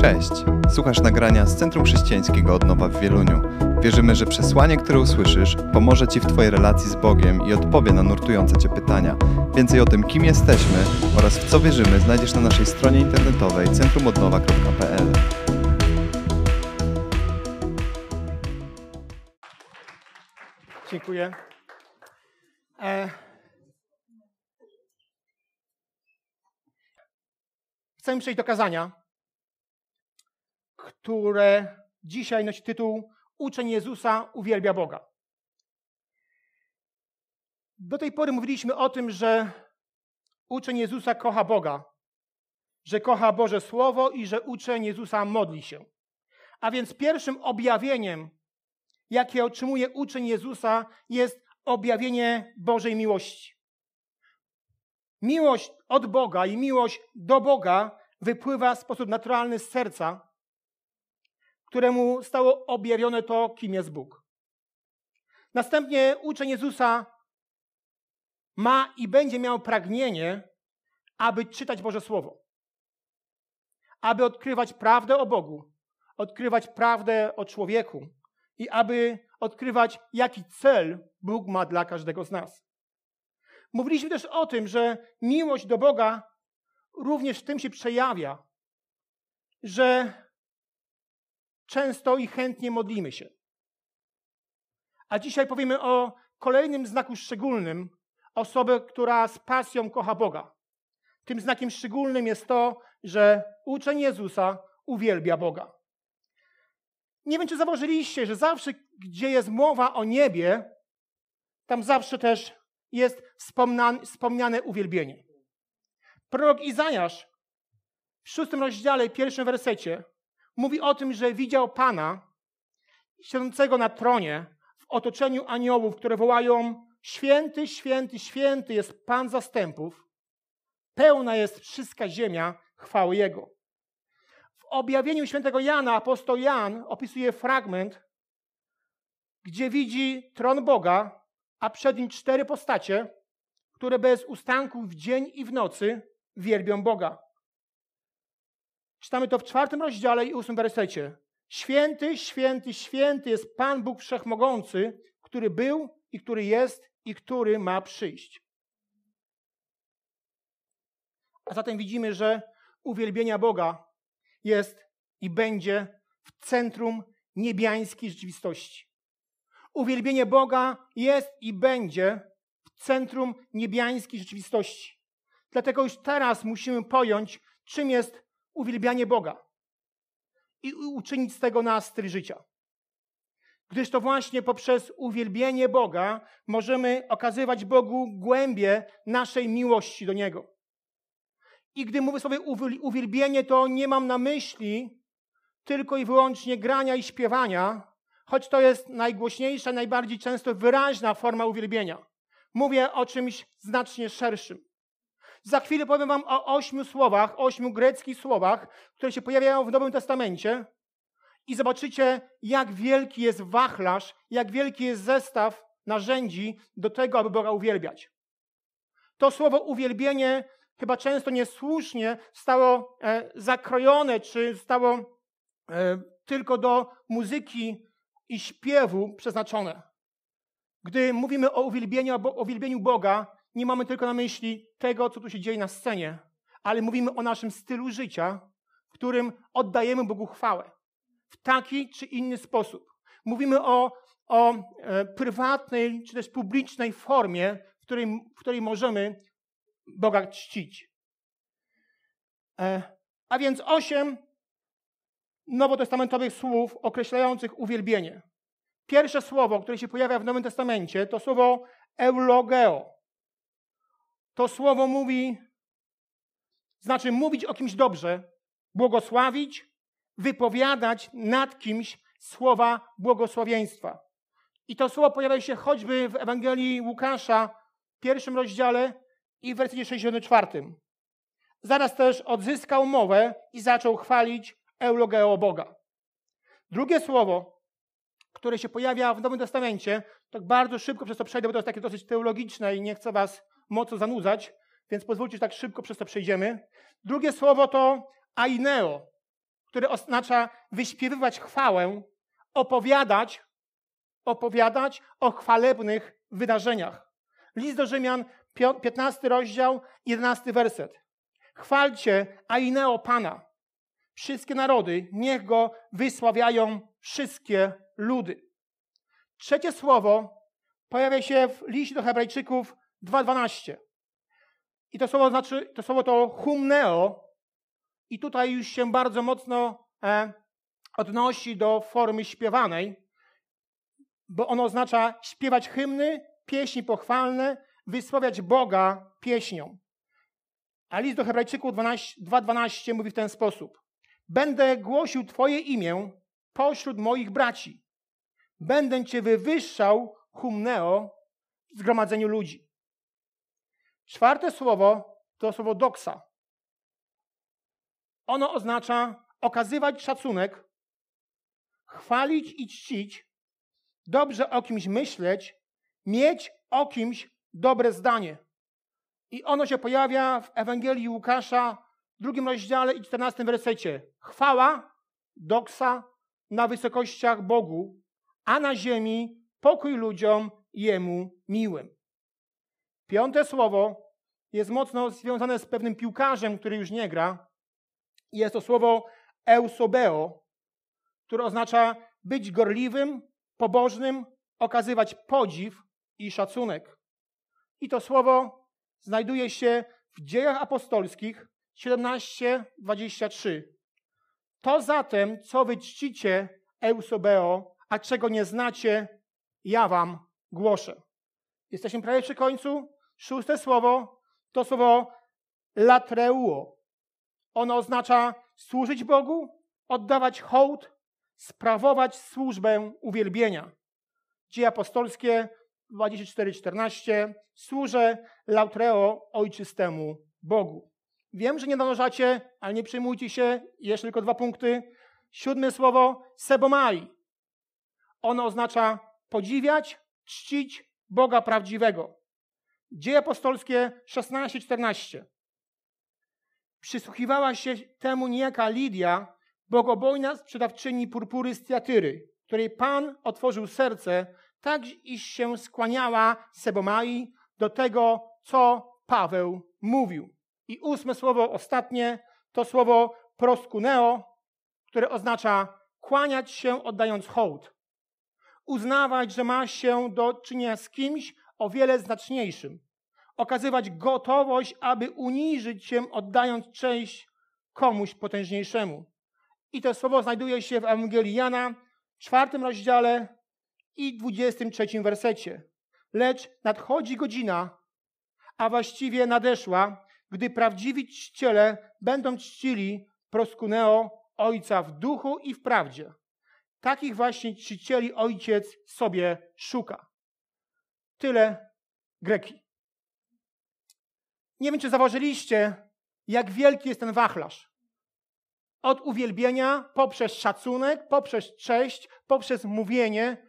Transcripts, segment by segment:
Cześć! Słuchasz nagrania z Centrum Chrześcijańskiego Odnowa w Wieluniu. Wierzymy, że przesłanie, które usłyszysz, pomoże Ci w Twojej relacji z Bogiem i odpowie na nurtujące Cię pytania. Więcej o tym, kim jesteśmy oraz w co wierzymy, znajdziesz na naszej stronie internetowej centrumodnowa.pl. Dziękuję. E... Chcemy przejść do kazania, które dzisiaj nosi tytuł Uczeń Jezusa uwielbia Boga. Do tej pory mówiliśmy o tym, że uczeń Jezusa kocha Boga, że kocha Boże Słowo i że uczeń Jezusa modli się. A więc pierwszym objawieniem jakie otrzymuje uczeń Jezusa, jest objawienie Bożej miłości. Miłość od Boga i miłość do Boga wypływa w sposób naturalny z serca, któremu stało objawione to, kim jest Bóg. Następnie uczeń Jezusa ma i będzie miał pragnienie, aby czytać Boże Słowo, aby odkrywać prawdę o Bogu, odkrywać prawdę o człowieku, i aby odkrywać, jaki cel Bóg ma dla każdego z nas. Mówiliśmy też o tym, że miłość do Boga również w tym się przejawia, że często i chętnie modlimy się. A dzisiaj powiemy o kolejnym znaku szczególnym osoby, która z pasją kocha Boga. Tym znakiem szczególnym jest to, że uczeń Jezusa uwielbia Boga. Nie wiem, czy zauważyliście, że zawsze, gdzie jest mowa o niebie, tam zawsze też jest wspomniane uwielbienie. Prorok Izajasz w szóstym rozdziale, pierwszym wersecie mówi o tym, że widział Pana siedzącego na tronie w otoczeniu aniołów, które wołają Święty, święty, święty jest Pan zastępów. Pełna jest wszystka ziemia chwały Jego objawieniu świętego Jana apostoł Jan opisuje fragment, gdzie widzi tron Boga, a przed nim cztery postacie, które bez ustanku w dzień i w nocy wielbią Boga. Czytamy to w czwartym rozdziale i ósmym wersecie. Święty, święty, święty jest Pan Bóg Wszechmogący, który był i który jest i który ma przyjść. A zatem widzimy, że uwielbienia Boga jest i będzie w centrum niebiańskiej rzeczywistości. Uwielbienie Boga jest i będzie w centrum niebiańskiej rzeczywistości. Dlatego już teraz musimy pojąć, czym jest uwielbianie Boga i uczynić z tego nasz styl życia. Gdyż to właśnie poprzez uwielbienie Boga możemy okazywać Bogu głębie naszej miłości do Niego. I gdy mówię sobie uwielbienie, to nie mam na myśli tylko i wyłącznie grania i śpiewania, choć to jest najgłośniejsza, najbardziej często wyraźna forma uwielbienia. Mówię o czymś znacznie szerszym. Za chwilę powiem Wam o ośmiu słowach, ośmiu greckich słowach, które się pojawiają w Nowym Testamencie i zobaczycie, jak wielki jest wachlarz, jak wielki jest zestaw narzędzi do tego, aby Boga uwielbiać. To słowo uwielbienie chyba często niesłusznie stało e, zakrojone, czy stało e, tylko do muzyki i śpiewu przeznaczone. Gdy mówimy o uwielbieniu, o uwielbieniu Boga, nie mamy tylko na myśli tego, co tu się dzieje na scenie, ale mówimy o naszym stylu życia, w którym oddajemy Bogu chwałę w taki czy inny sposób. Mówimy o, o e, prywatnej czy też publicznej formie, w której, w której możemy Boga czcić. E, a więc osiem nowotestamentowych słów określających uwielbienie. Pierwsze słowo, które się pojawia w Nowym Testamencie, to słowo eulogeo. To słowo mówi, znaczy mówić o kimś dobrze, błogosławić, wypowiadać nad kimś słowa błogosławieństwa. I to słowo pojawia się choćby w Ewangelii Łukasza, w pierwszym rozdziale, i w wersji 64. Zaraz też odzyskał mowę i zaczął chwalić eulogeo Boga. Drugie słowo, które się pojawia w Nowym Testamencie, tak bardzo szybko przez to przejdę, bo to jest takie dosyć teologiczne i nie chcę was mocno zanudzać, więc pozwólcie, że tak szybko przez to przejdziemy. Drugie słowo to aineo. które oznacza wyśpiewywać chwałę, opowiadać, opowiadać o chwalebnych wydarzeniach. List do Rzymian, 15 rozdział, 11 werset. Chwalcie Aineo Pana. Wszystkie narody, niech go wysławiają wszystkie ludy. Trzecie słowo pojawia się w liście do Hebrajczyków 2.12. I to słowo znaczy, to słowo to humneo. I tutaj już się bardzo mocno e, odnosi do formy śpiewanej, bo ono oznacza śpiewać hymny, pieśni pochwalne, wysławiać Boga pieśnią. A list do Hebrajczyków 2.12 mówi w ten sposób. Będę głosił Twoje imię pośród moich braci. Będę Cię wywyższał, humneo, w zgromadzeniu ludzi. Czwarte słowo to słowo doksa. Ono oznacza okazywać szacunek, chwalić i czcić, dobrze o kimś myśleć, mieć o kimś dobre zdanie. I ono się pojawia w Ewangelii Łukasza drugim rozdziale i czternastym wersecie. Chwała, doksa na wysokościach Bogu, a na ziemi pokój ludziom Jemu miłym. Piąte słowo jest mocno związane z pewnym piłkarzem, który już nie gra. Jest to słowo eusobeo, które oznacza być gorliwym, pobożnym, okazywać podziw i szacunek. I to słowo znajduje się w dziejach apostolskich 17:23. To zatem, co wy czcicie, eusobeo, a czego nie znacie, ja wam głoszę. Jesteśmy prawie przy końcu. Szóste słowo to słowo latreuo. Ono oznacza służyć Bogu, oddawać hołd, sprawować służbę uwielbienia. Dzieje apostolskie 24:14 służę lautreo ojczystemu Bogu. Wiem, że nie nadążacie, ale nie przejmujcie się. Jeszcze tylko dwa punkty. Siódme słowo sebomai. Ono oznacza podziwiać, czcić Boga prawdziwego. Dzieje apostolskie 16:14. Przysłuchiwała się temu niejaka Lidia, bogobojna sprzedawczyni purpury z Tiatyry, której Pan otworzył serce, tak iż się skłaniała Sebomai do tego, co Paweł mówił. I ósme słowo, ostatnie, to słowo proskuneo, które oznacza kłaniać się, oddając hołd. Uznawać, że ma się do czynienia z kimś o wiele znaczniejszym. Okazywać gotowość, aby uniżyć się, oddając cześć komuś potężniejszemu. I to słowo znajduje się w Ewangelii Jana, czwartym rozdziale i dwudziestym trzecim wersecie. Lecz nadchodzi godzina, a właściwie nadeszła, gdy prawdziwi czciele będą czcili proskuneo Ojca w duchu i w prawdzie. Takich właśnie czcicieli Ojciec sobie szuka. Tyle Greki. Nie wiem, czy zauważyliście, jak wielki jest ten wachlarz. Od uwielbienia, poprzez szacunek, poprzez cześć, poprzez mówienie.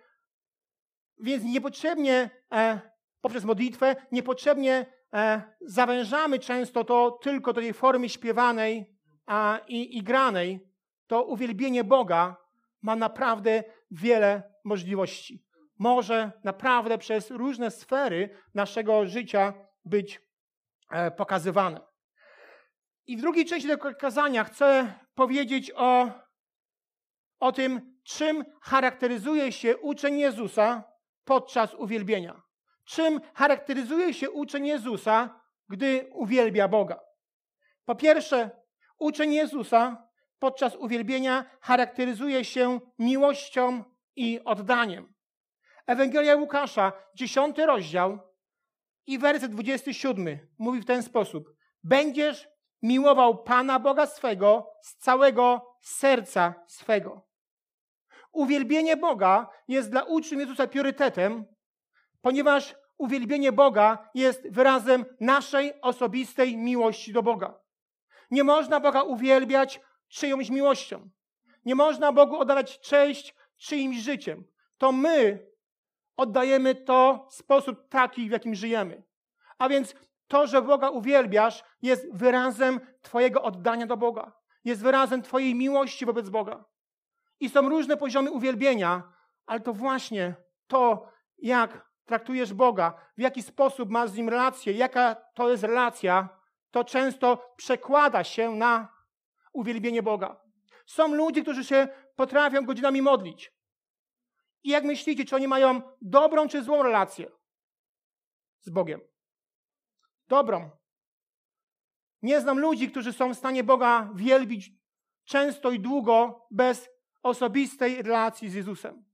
Więc niepotrzebnie e, poprzez modlitwę, niepotrzebnie e, zawężamy często to tylko do tej formy śpiewanej a, i, i granej. To uwielbienie Boga ma naprawdę wiele możliwości. Może naprawdę przez różne sfery naszego życia być e, pokazywane. I w drugiej części tego kazania chcę powiedzieć o, o tym, czym charakteryzuje się uczeń Jezusa podczas uwielbienia. Czym charakteryzuje się uczeń Jezusa, gdy uwielbia Boga? Po pierwsze, uczeń Jezusa podczas uwielbienia charakteryzuje się miłością i oddaniem. Ewangelia Łukasza, 10 rozdział i werset 27 mówi w ten sposób: Będziesz miłował Pana Boga swego z całego serca swego. Uwielbienie Boga jest dla uczniów Jezusa priorytetem, ponieważ uwielbienie Boga jest wyrazem naszej osobistej miłości do Boga. Nie można Boga uwielbiać czyjąś miłością. Nie można Bogu oddawać cześć czyimś życiem. To my oddajemy to w sposób taki, w jakim żyjemy. A więc to, że Boga uwielbiasz, jest wyrazem Twojego oddania do Boga. jest wyrazem Twojej miłości wobec Boga. I są różne poziomy uwielbienia, ale to właśnie to, jak traktujesz Boga, w jaki sposób masz z Nim relację, jaka to jest relacja, to często przekłada się na uwielbienie Boga. Są ludzie, którzy się potrafią godzinami modlić. I jak myślicie, czy oni mają dobrą czy złą relację z Bogiem? Dobrą. Nie znam ludzi, którzy są w stanie Boga wielbić często i długo bez osobistej relacji z Jezusem.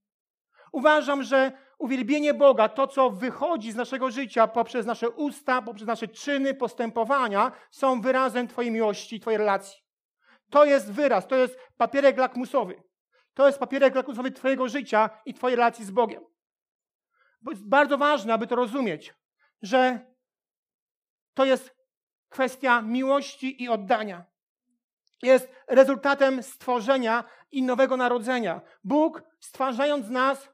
Uważam, że uwielbienie Boga, to co wychodzi z naszego życia poprzez nasze usta, poprzez nasze czyny, postępowania, są wyrazem Twojej miłości, Twojej relacji. To jest wyraz, to jest papierek lakmusowy. To jest papierek lakmusowy Twojego życia i Twojej relacji z Bogiem. Bo jest bardzo ważne, aby to rozumieć, że to jest kwestia miłości i oddania. Jest rezultatem stworzenia i nowego narodzenia. Bóg, stwarzając nas,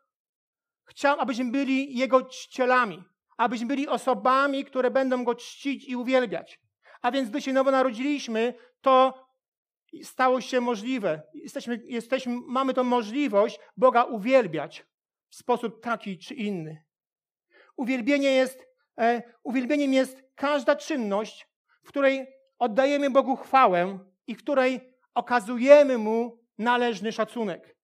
chciał, abyśmy byli Jego czcielami, abyśmy byli osobami, które będą Go czcić i uwielbiać. A więc, gdy się nowo narodziliśmy, to stało się możliwe. Jesteśmy, jesteśmy, mamy tą możliwość Boga uwielbiać w sposób taki czy inny. Uwielbienie jest, e, uwielbieniem jest każda czynność, w której oddajemy Bogu chwałę i w której okazujemy Mu należny szacunek.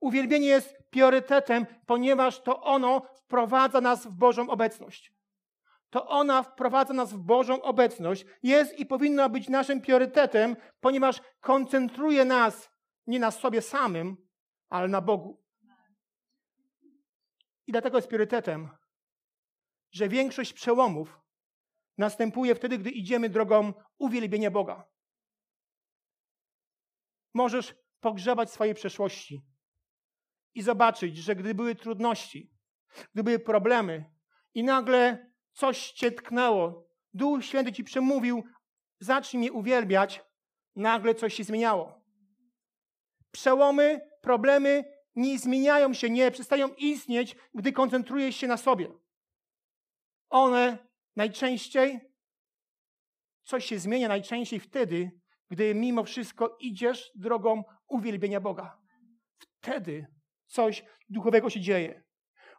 Uwielbienie jest priorytetem, ponieważ to ono wprowadza nas w Bożą obecność. To ona wprowadza nas w Bożą obecność, jest i powinna być naszym priorytetem, ponieważ koncentruje nas nie na sobie samym, ale na Bogu. I dlatego jest priorytetem, że większość przełomów następuje wtedy, gdy idziemy drogą uwielbienia Boga. Możesz pogrzebać swojej przeszłości i zobaczyć, że gdy były trudności, gdy były problemy i nagle coś cię tknęło, Duch Święty ci przemówił, zacznij mnie uwielbiać, nagle coś się zmieniało. Przełomy, problemy nie zmieniają się, nie przestają istnieć, gdy koncentrujesz się na sobie. One najczęściej, coś się zmienia najczęściej wtedy, gdy mimo wszystko idziesz drogą uwielbienia Boga. Wtedy coś duchowego się dzieje.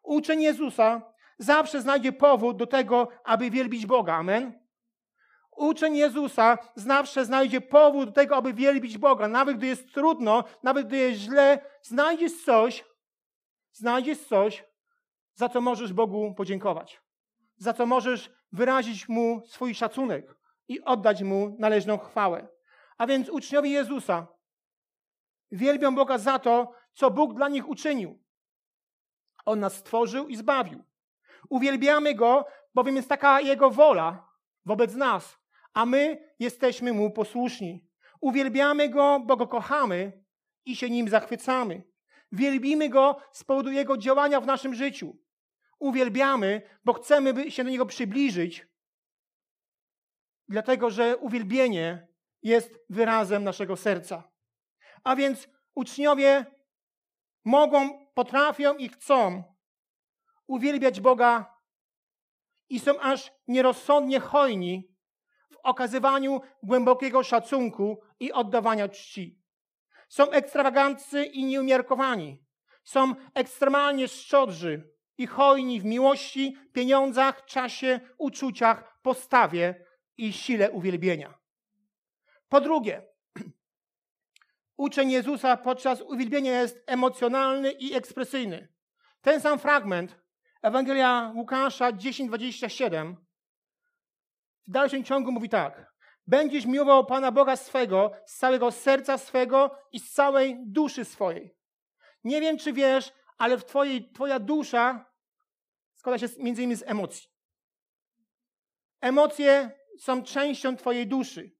Uczeń Jezusa zawsze znajdzie powód do tego, aby wielbić Boga. Amen. Uczeń Jezusa zawsze znajdzie powód do tego, aby wielbić Boga. Nawet gdy jest trudno, nawet gdy jest źle, znajdziesz coś, znajdziesz coś, za co możesz Bogu podziękować. Za co możesz wyrazić Mu swój szacunek i oddać Mu należną chwałę. A więc uczniowie Jezusa wielbią Boga za to, co Bóg dla nich uczynił. On nas stworzył i zbawił. Uwielbiamy Go, bowiem jest taka Jego wola wobec nas, a my jesteśmy Mu posłuszni. Uwielbiamy Go, bo Go kochamy i się Nim zachwycamy. Wielbimy Go z powodu Jego działania w naszym życiu. Uwielbiamy, bo chcemy się do Niego przybliżyć, dlatego że uwielbienie jest wyrazem naszego serca. A więc uczniowie mogą, potrafią i chcą uwielbiać Boga i są aż nierozsądnie hojni w okazywaniu głębokiego szacunku i oddawania czci. Są ekstrawaganccy i nieumiarkowani. Są ekstremalnie szczodrzy i hojni w miłości, pieniądzach, czasie, uczuciach, postawie i sile uwielbienia. Po drugie, uczeń Jezusa podczas uwielbienia jest emocjonalny i ekspresyjny. Ten sam fragment Ewangelia Łukasza 10:27 w dalszym ciągu mówi tak: Będziesz miłował Pana Boga swego z całego serca swego i z całej duszy swojej. Nie wiem, czy wiesz, ale w twojej, Twoja dusza składa się między innymi z emocji. Emocje są częścią Twojej duszy.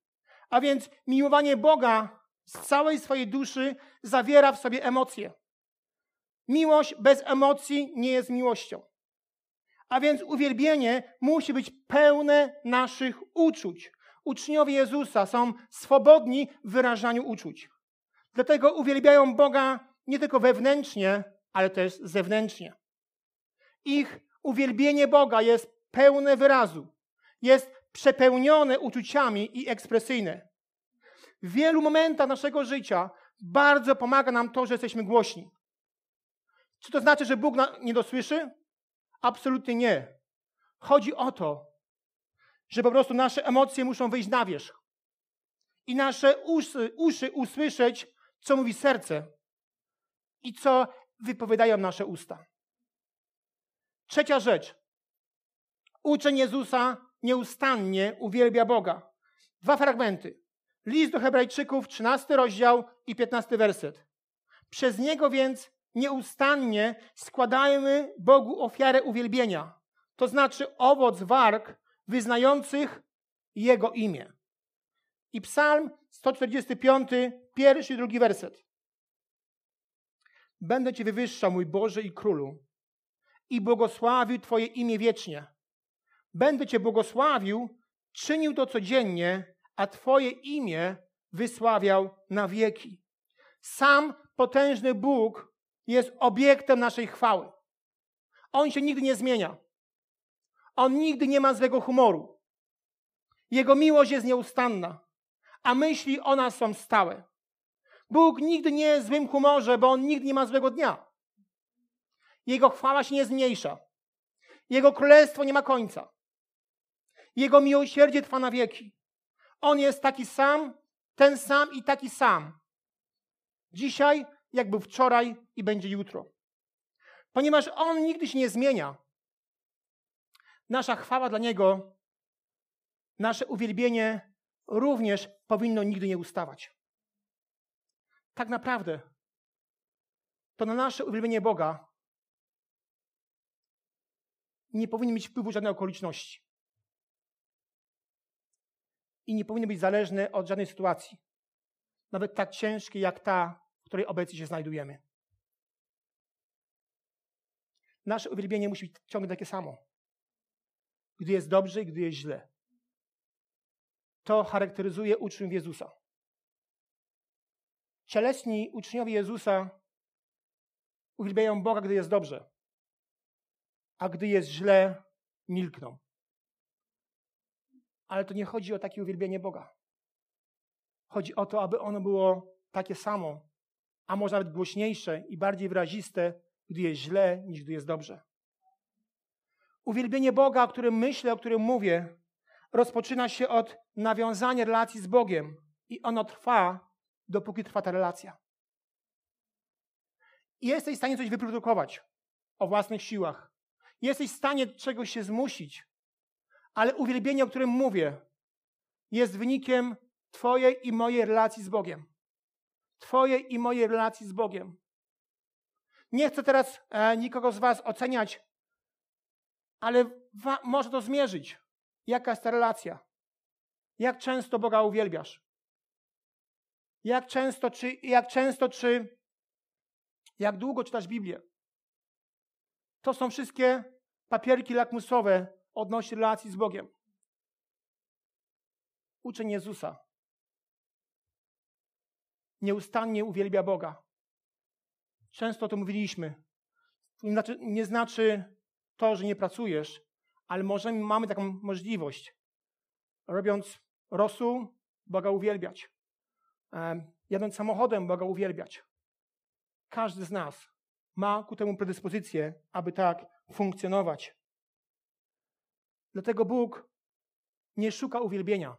A więc miłowanie Boga z całej swojej duszy zawiera w sobie emocje. Miłość bez emocji nie jest miłością. A więc uwielbienie musi być pełne naszych uczuć. Uczniowie Jezusa są swobodni w wyrażaniu uczuć. Dlatego uwielbiają Boga nie tylko wewnętrznie, ale też zewnętrznie. Ich uwielbienie Boga jest pełne wyrazu, jest przepełnione uczuciami i ekspresyjne. W wielu momentach naszego życia bardzo pomaga nam to, że jesteśmy głośni. Czy to znaczy, że Bóg nie dosłyszy? Absolutnie nie. Chodzi o to, że po prostu nasze emocje muszą wyjść na wierzch. I nasze uszy, uszy usłyszeć, co mówi serce i co wypowiadają nasze usta. Trzecia rzecz. Uczeń Jezusa nieustannie uwielbia Boga. Dwa fragmenty. List do Hebrajczyków, 13 rozdział i 15 werset. Przez niego więc nieustannie składajmy Bogu ofiarę uwielbienia, to znaczy owoc warg wyznających Jego imię. I Psalm 145, pierwszy i drugi werset. Będę Cię wywyższał, mój Boże i Królu, i błogosławił Twoje imię wiecznie. Będę Cię błogosławił, czynił to codziennie, a Twoje imię wysławiał na wieki. Sam potężny Bóg jest obiektem naszej chwały. On się nigdy nie zmienia. On nigdy nie ma złego humoru. Jego miłość jest nieustanna, a myśli o nas są stałe. Bóg nigdy nie jest w złym humorze, bo On nigdy nie ma złego dnia. Jego chwała się nie zmniejsza. Jego królestwo nie ma końca. Jego miłosierdzie trwa na wieki. On jest taki sam, ten sam i taki sam. Dzisiaj, jak był wczoraj i będzie jutro. Ponieważ On nigdy się nie zmienia, nasza chwała dla Niego, nasze uwielbienie również powinno nigdy nie ustawać. Tak naprawdę, to na nasze uwielbienie Boga nie powinny mieć wpływu żadne okoliczności. I nie powinny być zależne od żadnej sytuacji, nawet tak ciężkiej jak ta, której obecnie się znajdujemy. Nasze uwielbienie musi być ciągle takie samo. Gdy jest dobrze i gdy jest źle. To charakteryzuje uczniów Jezusa. Cieleśni uczniowie Jezusa uwielbiają Boga, gdy jest dobrze a gdy jest źle, milkną. Ale to nie chodzi o takie uwielbienie Boga. Chodzi o to, aby ono było takie samo, a może nawet głośniejsze i bardziej wyraziste, gdy jest źle, niż gdy jest dobrze. Uwielbienie Boga, o którym myślę, o którym mówię, rozpoczyna się od nawiązania relacji z Bogiem i ono trwa, dopóki trwa ta relacja. Jesteś w stanie coś wyprodukować o własnych siłach. Jesteś w stanie czegoś się zmusić, ale uwielbienie, o którym mówię, jest wynikiem Twojej i mojej relacji z Bogiem. Twojej i mojej relacji z Bogiem. Nie chcę teraz e, nikogo z Was oceniać, ale wa- może to zmierzyć. Jaka jest ta relacja? Jak często Boga uwielbiasz? Jak często, czy, jak często, czy jak długo czytasz Biblię? To są wszystkie papierki lakmusowe odnośnie relacji z Bogiem. Uczeń Jezusa nieustannie uwielbia Boga. Często o tym mówiliśmy. Nie znaczy, znaczy to, że nie pracujesz, ale możemy, mamy taką możliwość, robiąc rosół, Boga uwielbiać. Jadąc samochodem, Boga uwielbiać. Każdy z nas ma ku temu predyspozycję, aby tak funkcjonować. Dlatego Bóg nie szuka uwielbienia,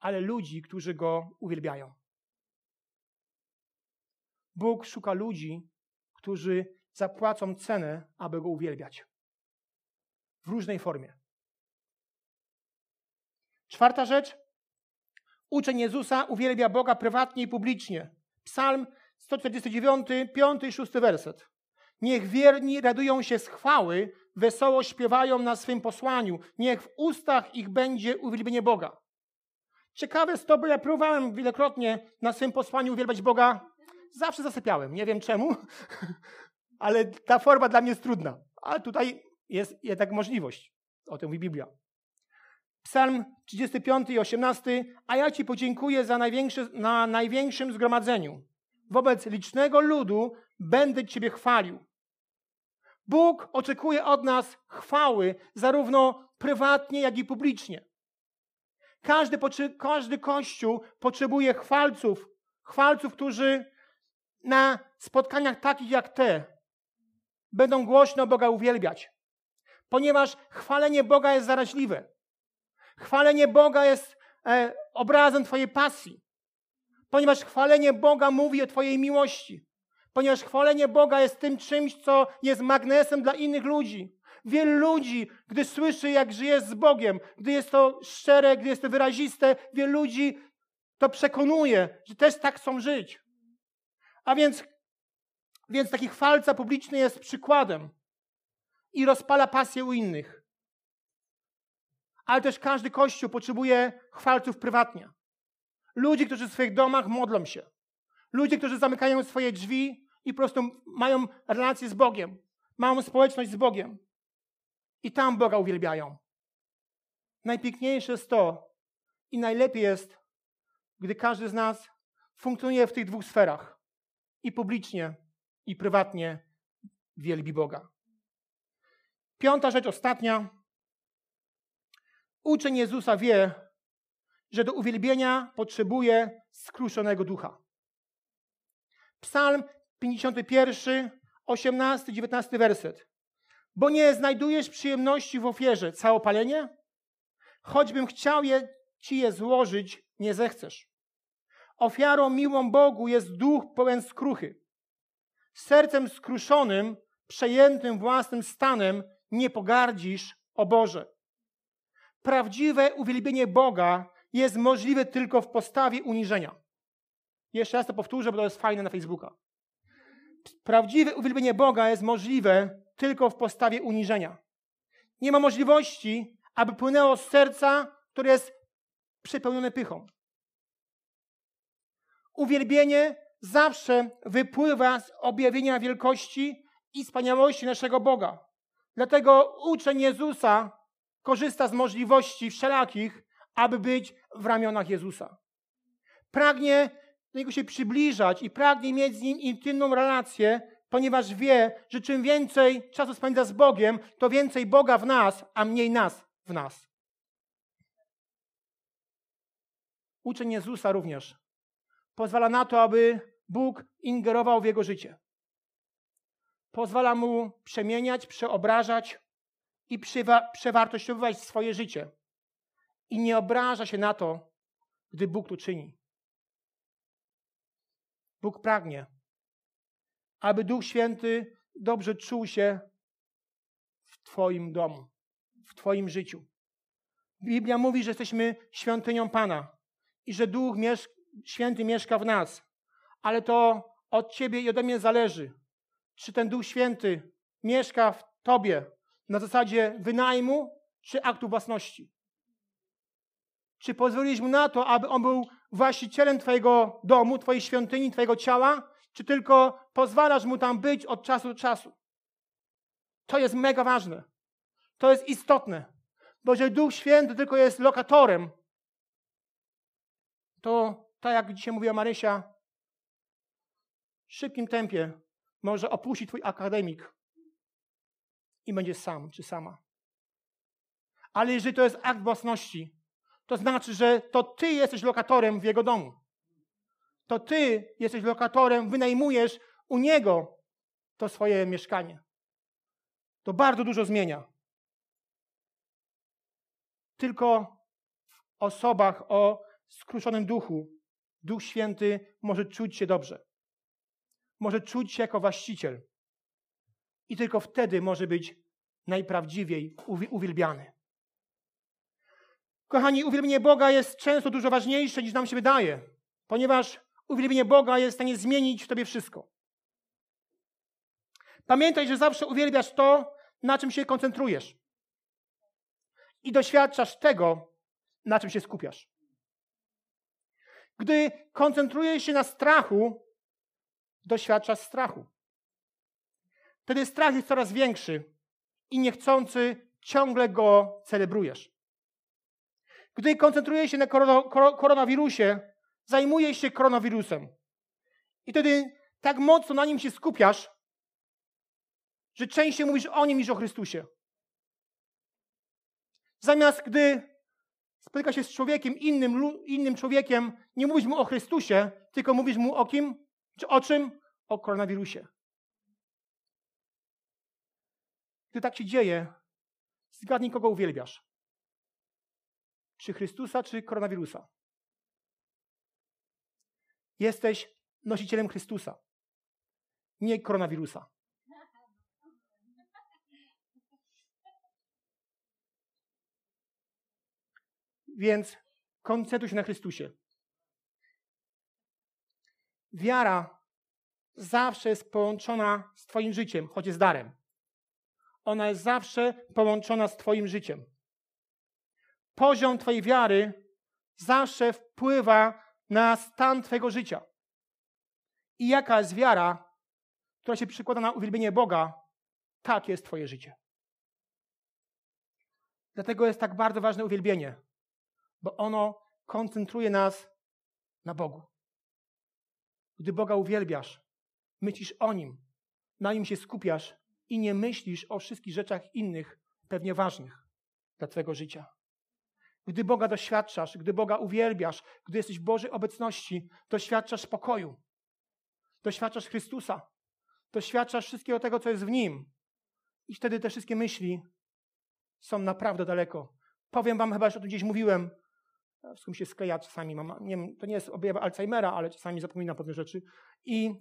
ale ludzi, którzy go uwielbiają. Bóg szuka ludzi, którzy zapłacą cenę, aby go uwielbiać. W różnej formie. Czwarta rzecz. Uczeń Jezusa uwielbia Boga prywatnie i publicznie. Psalm 149, 5 i 6 werset. Niech wierni radują się z chwały, wesoło śpiewają na swym posłaniu. Niech w ustach ich będzie uwielbienie Boga. Ciekawe jest to, bo ja próbowałem wielokrotnie na swym posłaniu uwielbiać Boga. Zawsze zasypiałem. Nie wiem czemu, ale ta forma dla mnie jest trudna. Ale tutaj jest jednak możliwość. O tym mówi Biblia. Psalm 35 i 18. A ja Ci podziękuję za największy, na największym zgromadzeniu wobec licznego ludu będę Ciebie chwalił. Bóg oczekuje od nas chwały, zarówno prywatnie, jak i publicznie. Każdy, każdy kościół potrzebuje chwalców, chwalców, którzy na spotkaniach takich jak te będą głośno Boga uwielbiać. Ponieważ chwalenie Boga jest zaraźliwe. Chwalenie Boga jest e, obrazem Twojej pasji. Ponieważ chwalenie Boga mówi o Twojej miłości. Ponieważ chwalenie Boga jest tym czymś, co jest magnesem dla innych ludzi. Wielu ludzi, gdy słyszy, jak żyjesz z Bogiem, gdy jest to szczere, gdy jest to wyraziste, wielu ludzi to przekonuje, że też tak chcą żyć. A więc, więc taki chwalca publiczny jest przykładem i rozpala pasję u innych. Ale też każdy kościół potrzebuje chwalców prywatnie. Ludzi, którzy w swoich domach modlą się. Ludzie, którzy zamykają swoje drzwi i po prostu mają relację z Bogiem. Mają społeczność z Bogiem. I tam Boga uwielbiają. Najpiękniejsze jest to i najlepiej jest, gdy każdy z nas funkcjonuje w tych dwóch sferach i publicznie, i prywatnie wielbi Boga. Piąta rzecz, ostatnia. Uczeń Jezusa wie, że do uwielbienia potrzebuje skruszonego ducha. Psalm 51, 18, 19 werset. Bo nie znajdujesz przyjemności w ofierze całopalenie? Choćbym chciał je, ci je złożyć, nie zechcesz. Ofiarą miłą Bogu jest duch pełen skruchy. Sercem skruszonym, przejętym własnym stanem, nie pogardzisz, o Boże. Prawdziwe uwielbienie Boga jest możliwe tylko w postawie uniżenia. Jeszcze raz to powtórzę, bo to jest fajne na Facebooka. Prawdziwe uwielbienie Boga jest możliwe tylko w postawie uniżenia. Nie ma możliwości, aby płynęło z serca, które jest przepełnione pychą. Uwielbienie zawsze wypływa z objawienia wielkości i wspaniałości naszego Boga. Dlatego uczeń Jezusa korzysta z możliwości wszelakich, aby być w ramionach Jezusa. Pragnie do Niego się przybliżać i pragnie mieć z Nim intymną relację, ponieważ wie, że czym więcej czasu spędza z Bogiem, to więcej Boga w nas, a mniej nas w nas. Uczeń Jezusa również pozwala na to, aby Bóg ingerował w jego życie. Pozwala mu przemieniać, przeobrażać i przewartościowywać swoje życie. I nie obraża się na to, gdy Bóg to czyni. Bóg pragnie, aby Duch Święty dobrze czuł się w Twoim domu, w Twoim życiu. Biblia mówi, że jesteśmy świątynią Pana i że Duch Święty mieszka w nas, ale to od Ciebie i ode mnie zależy, czy ten Duch Święty mieszka w Tobie na zasadzie wynajmu czy aktu własności. Czy pozwolisz mu na to, aby on był właścicielem Twojego domu, Twojej świątyni, Twojego ciała, czy tylko pozwalasz mu tam być od czasu do czasu? To jest mega ważne. To jest istotne. Bo jeżeli Duch Święty tylko jest lokatorem, to tak jak dzisiaj mówiła Marysia, w szybkim tempie może opuścić Twój akademik i będzie sam czy sama. Ale jeżeli to jest akt własności, to znaczy, że to ty jesteś lokatorem w jego domu. To ty jesteś lokatorem, wynajmujesz u niego to swoje mieszkanie. To bardzo dużo zmienia. Tylko w osobach o skruszonym duchu Duch Święty może czuć się dobrze. Może czuć się jako właściciel. I tylko wtedy może być najprawdziwiej uwielbiany. Kochani, uwielbienie Boga jest często dużo ważniejsze niż nam się wydaje, ponieważ uwielbienie Boga jest w stanie zmienić w tobie wszystko. Pamiętaj, że zawsze uwielbiasz to, na czym się koncentrujesz. I doświadczasz tego, na czym się skupiasz. Gdy koncentrujesz się na strachu, doświadczasz strachu. Wtedy strach jest coraz większy i niechcący ciągle go celebrujesz. Gdy koncentrujesz się na koronawirusie, zajmujesz się koronawirusem. I wtedy tak mocno na nim się skupiasz, że częściej mówisz o nim niż o Chrystusie. Zamiast gdy spotyka się z człowiekiem, innym, innym człowiekiem, nie mówisz mu o Chrystusie, tylko mówisz mu o kim? Czy o czym? O koronawirusie. Gdy tak się dzieje, zgadnij, kogo uwielbiasz. Czy Chrystusa, czy koronawirusa? Jesteś nosicielem Chrystusa, nie koronawirusa. Więc koncentruj się na Chrystusie. Wiara zawsze jest połączona z Twoim życiem, choć jest darem. Ona jest zawsze połączona z Twoim życiem. Poziom Twojej wiary zawsze wpływa na stan Twojego życia. I jaka jest wiara, która się przykłada na uwielbienie Boga, tak jest Twoje życie. Dlatego jest tak bardzo ważne uwielbienie, bo ono koncentruje nas na Bogu. Gdy Boga uwielbiasz, myślisz o Nim, na Nim się skupiasz i nie myślisz o wszystkich rzeczach innych, pewnie ważnych dla Twojego życia. Gdy Boga doświadczasz, gdy Boga uwielbiasz, gdy jesteś w Bożej obecności, doświadczasz spokoju, doświadczasz Chrystusa, doświadczasz wszystkiego tego, co jest w Nim. I wtedy te wszystkie myśli są naprawdę daleko. Powiem Wam, chyba już o tym gdzieś mówiłem, wszystko mi się skleja czasami, mam, nie wiem, to nie jest objaw Alzheimera, ale czasami zapominam pewne rzeczy. I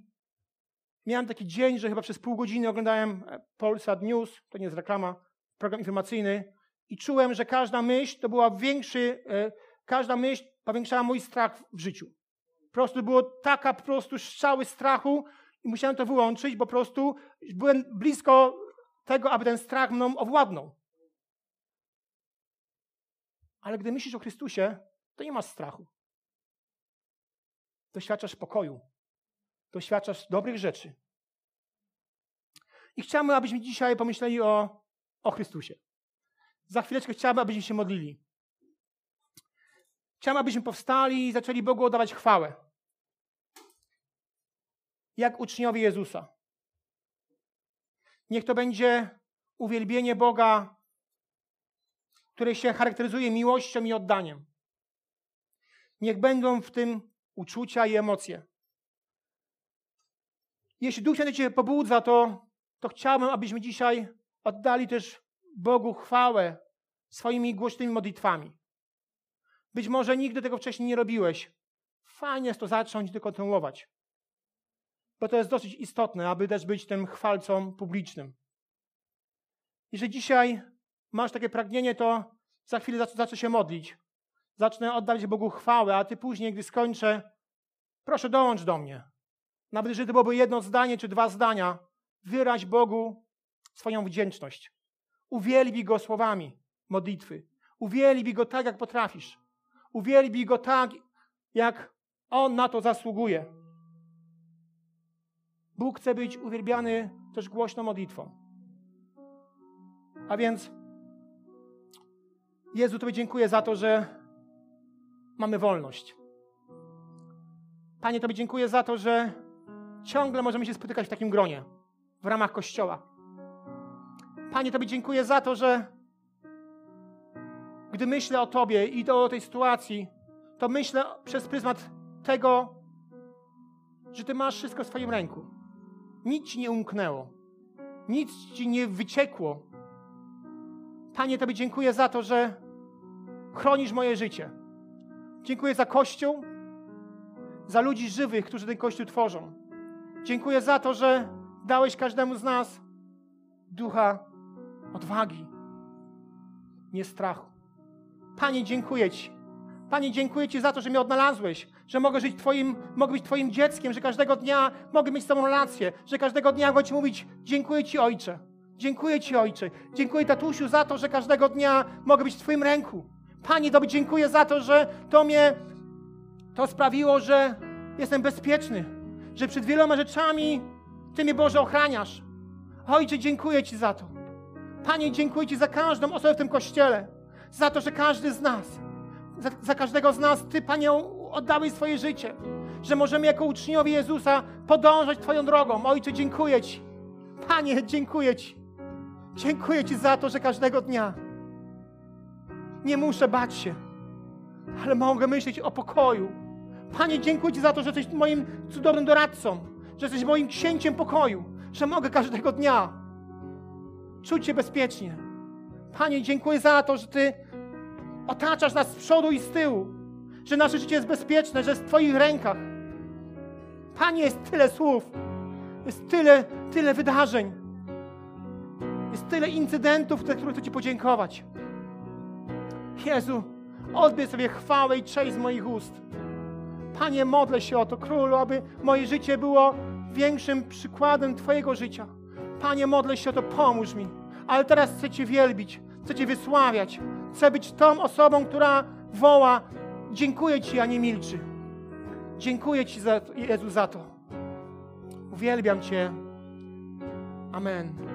miałem taki dzień, że chyba przez pół godziny oglądałem e, Polsat News, to nie jest reklama, program informacyjny i czułem, że każda myśl to była większy, e, każda myśl powiększała mój strach w życiu. Po prostu było taka po prostu strzały strachu i musiałem to wyłączyć, bo po prostu byłem blisko tego, aby ten strach mną owładnął. Ale gdy myślisz o Chrystusie, to nie masz strachu. Doświadczasz pokoju. Doświadczasz dobrych rzeczy. I chciałbym, abyśmy dzisiaj pomyśleli o, o Chrystusie. Za chwileczkę chciałbym, abyśmy się modlili. Chciałbym, abyśmy powstali i zaczęli Bogu oddawać chwałę. Jak uczniowie Jezusa. Niech to będzie uwielbienie Boga, które się charakteryzuje miłością i oddaniem. Niech będą w tym uczucia i emocje. Jeśli Duch Święty Cię pobudza, to, to chciałbym, abyśmy dzisiaj oddali też Bogu chwałę swoimi głośnymi modlitwami. Być może nigdy tego wcześniej nie robiłeś. Fajnie jest to zacząć i kontynuować. Bo to jest dosyć istotne, aby też być tym chwalcą publicznym. Jeżeli dzisiaj masz takie pragnienie, to za chwilę zacznę się modlić zacznę oddawać Bogu chwałę, a ty później, gdy skończę, proszę dołącz do mnie. Nawet jeżeli to byłoby jedno zdanie czy dwa zdania, wyraź Bogu swoją wdzięczność. Uwielbij Go słowami modlitwy. Uwielbij Go tak, jak potrafisz. Uwielbij Go tak, jak On na to zasługuje. Bóg chce być uwielbiany też głośną modlitwą. A więc Jezu, Tobie dziękuję za to, że mamy wolność. Panie, Tobie dziękuję za to, że ciągle możemy się spotykać w takim gronie, w ramach Kościoła. Panie, Tobie dziękuję za to, że gdy myślę o Tobie i o tej sytuacji, to myślę przez pryzmat tego, że Ty masz wszystko w swoim ręku. Nic Ci nie umknęło. Nic Ci nie wyciekło. Panie, Tobie dziękuję za to, że chronisz moje życie Dziękuję za Kościół, za ludzi żywych, którzy ten Kościół tworzą. Dziękuję za to, że dałeś każdemu z nas ducha odwagi, nie strachu. Panie, dziękuję Ci. Panie, dziękuję Ci za to, że mnie odnalazłeś, że mogę żyć Twoim, mogę być Twoim dzieckiem, że każdego dnia mogę mieć z Tobą relację, że każdego dnia mogę Ci mówić, dziękuję Ci Ojcze. Dziękuję Ci Ojcze. Dziękuję tatusiu za to, że każdego dnia mogę być w Twoim ręku. Panie, Tobie dziękuję za to, że to mnie, to sprawiło, że jestem bezpieczny, że przed wieloma rzeczami Ty mnie, Boże, ochraniasz. Ojcze, dziękuję Ci za to. Panie, dziękuję Ci za każdą osobę w tym kościele, za to, że każdy z nas, za, za każdego z nas Ty, Panie, oddałeś swoje życie, że możemy jako uczniowie Jezusa podążać Twoją drogą. Ojcze, dziękuję Ci. Panie, dziękuję Ci. Dziękuję Ci za to, że każdego dnia nie muszę bać się. ale mogę myśleć o pokoju. Panie, dziękuję Ci za to, że jesteś moim cudownym doradcą, że jesteś moim księciem pokoju, że mogę każdego dnia czuć się bezpiecznie. Panie, dziękuję za to, że Ty otaczasz nas z przodu i z tyłu, że nasze życie jest bezpieczne, że jest w Twoich rękach. Panie, jest tyle słów, jest tyle, tyle wydarzeń, jest tyle incydentów, za które chcę Ci podziękować. Jezu, odbierz sobie chwałę i cześć z moich ust. Panie, modlę się o to, Królu, aby moje życie było większym przykładem Twojego życia. Panie, modlę się o to, pomóż mi. Ale teraz chcę Cię wielbić, chcę Cię wysławiać. Chcę być tą osobą, która woła, dziękuję Ci, a nie milczy. Dziękuję Ci, za, Jezu, za to. Uwielbiam Cię. Amen.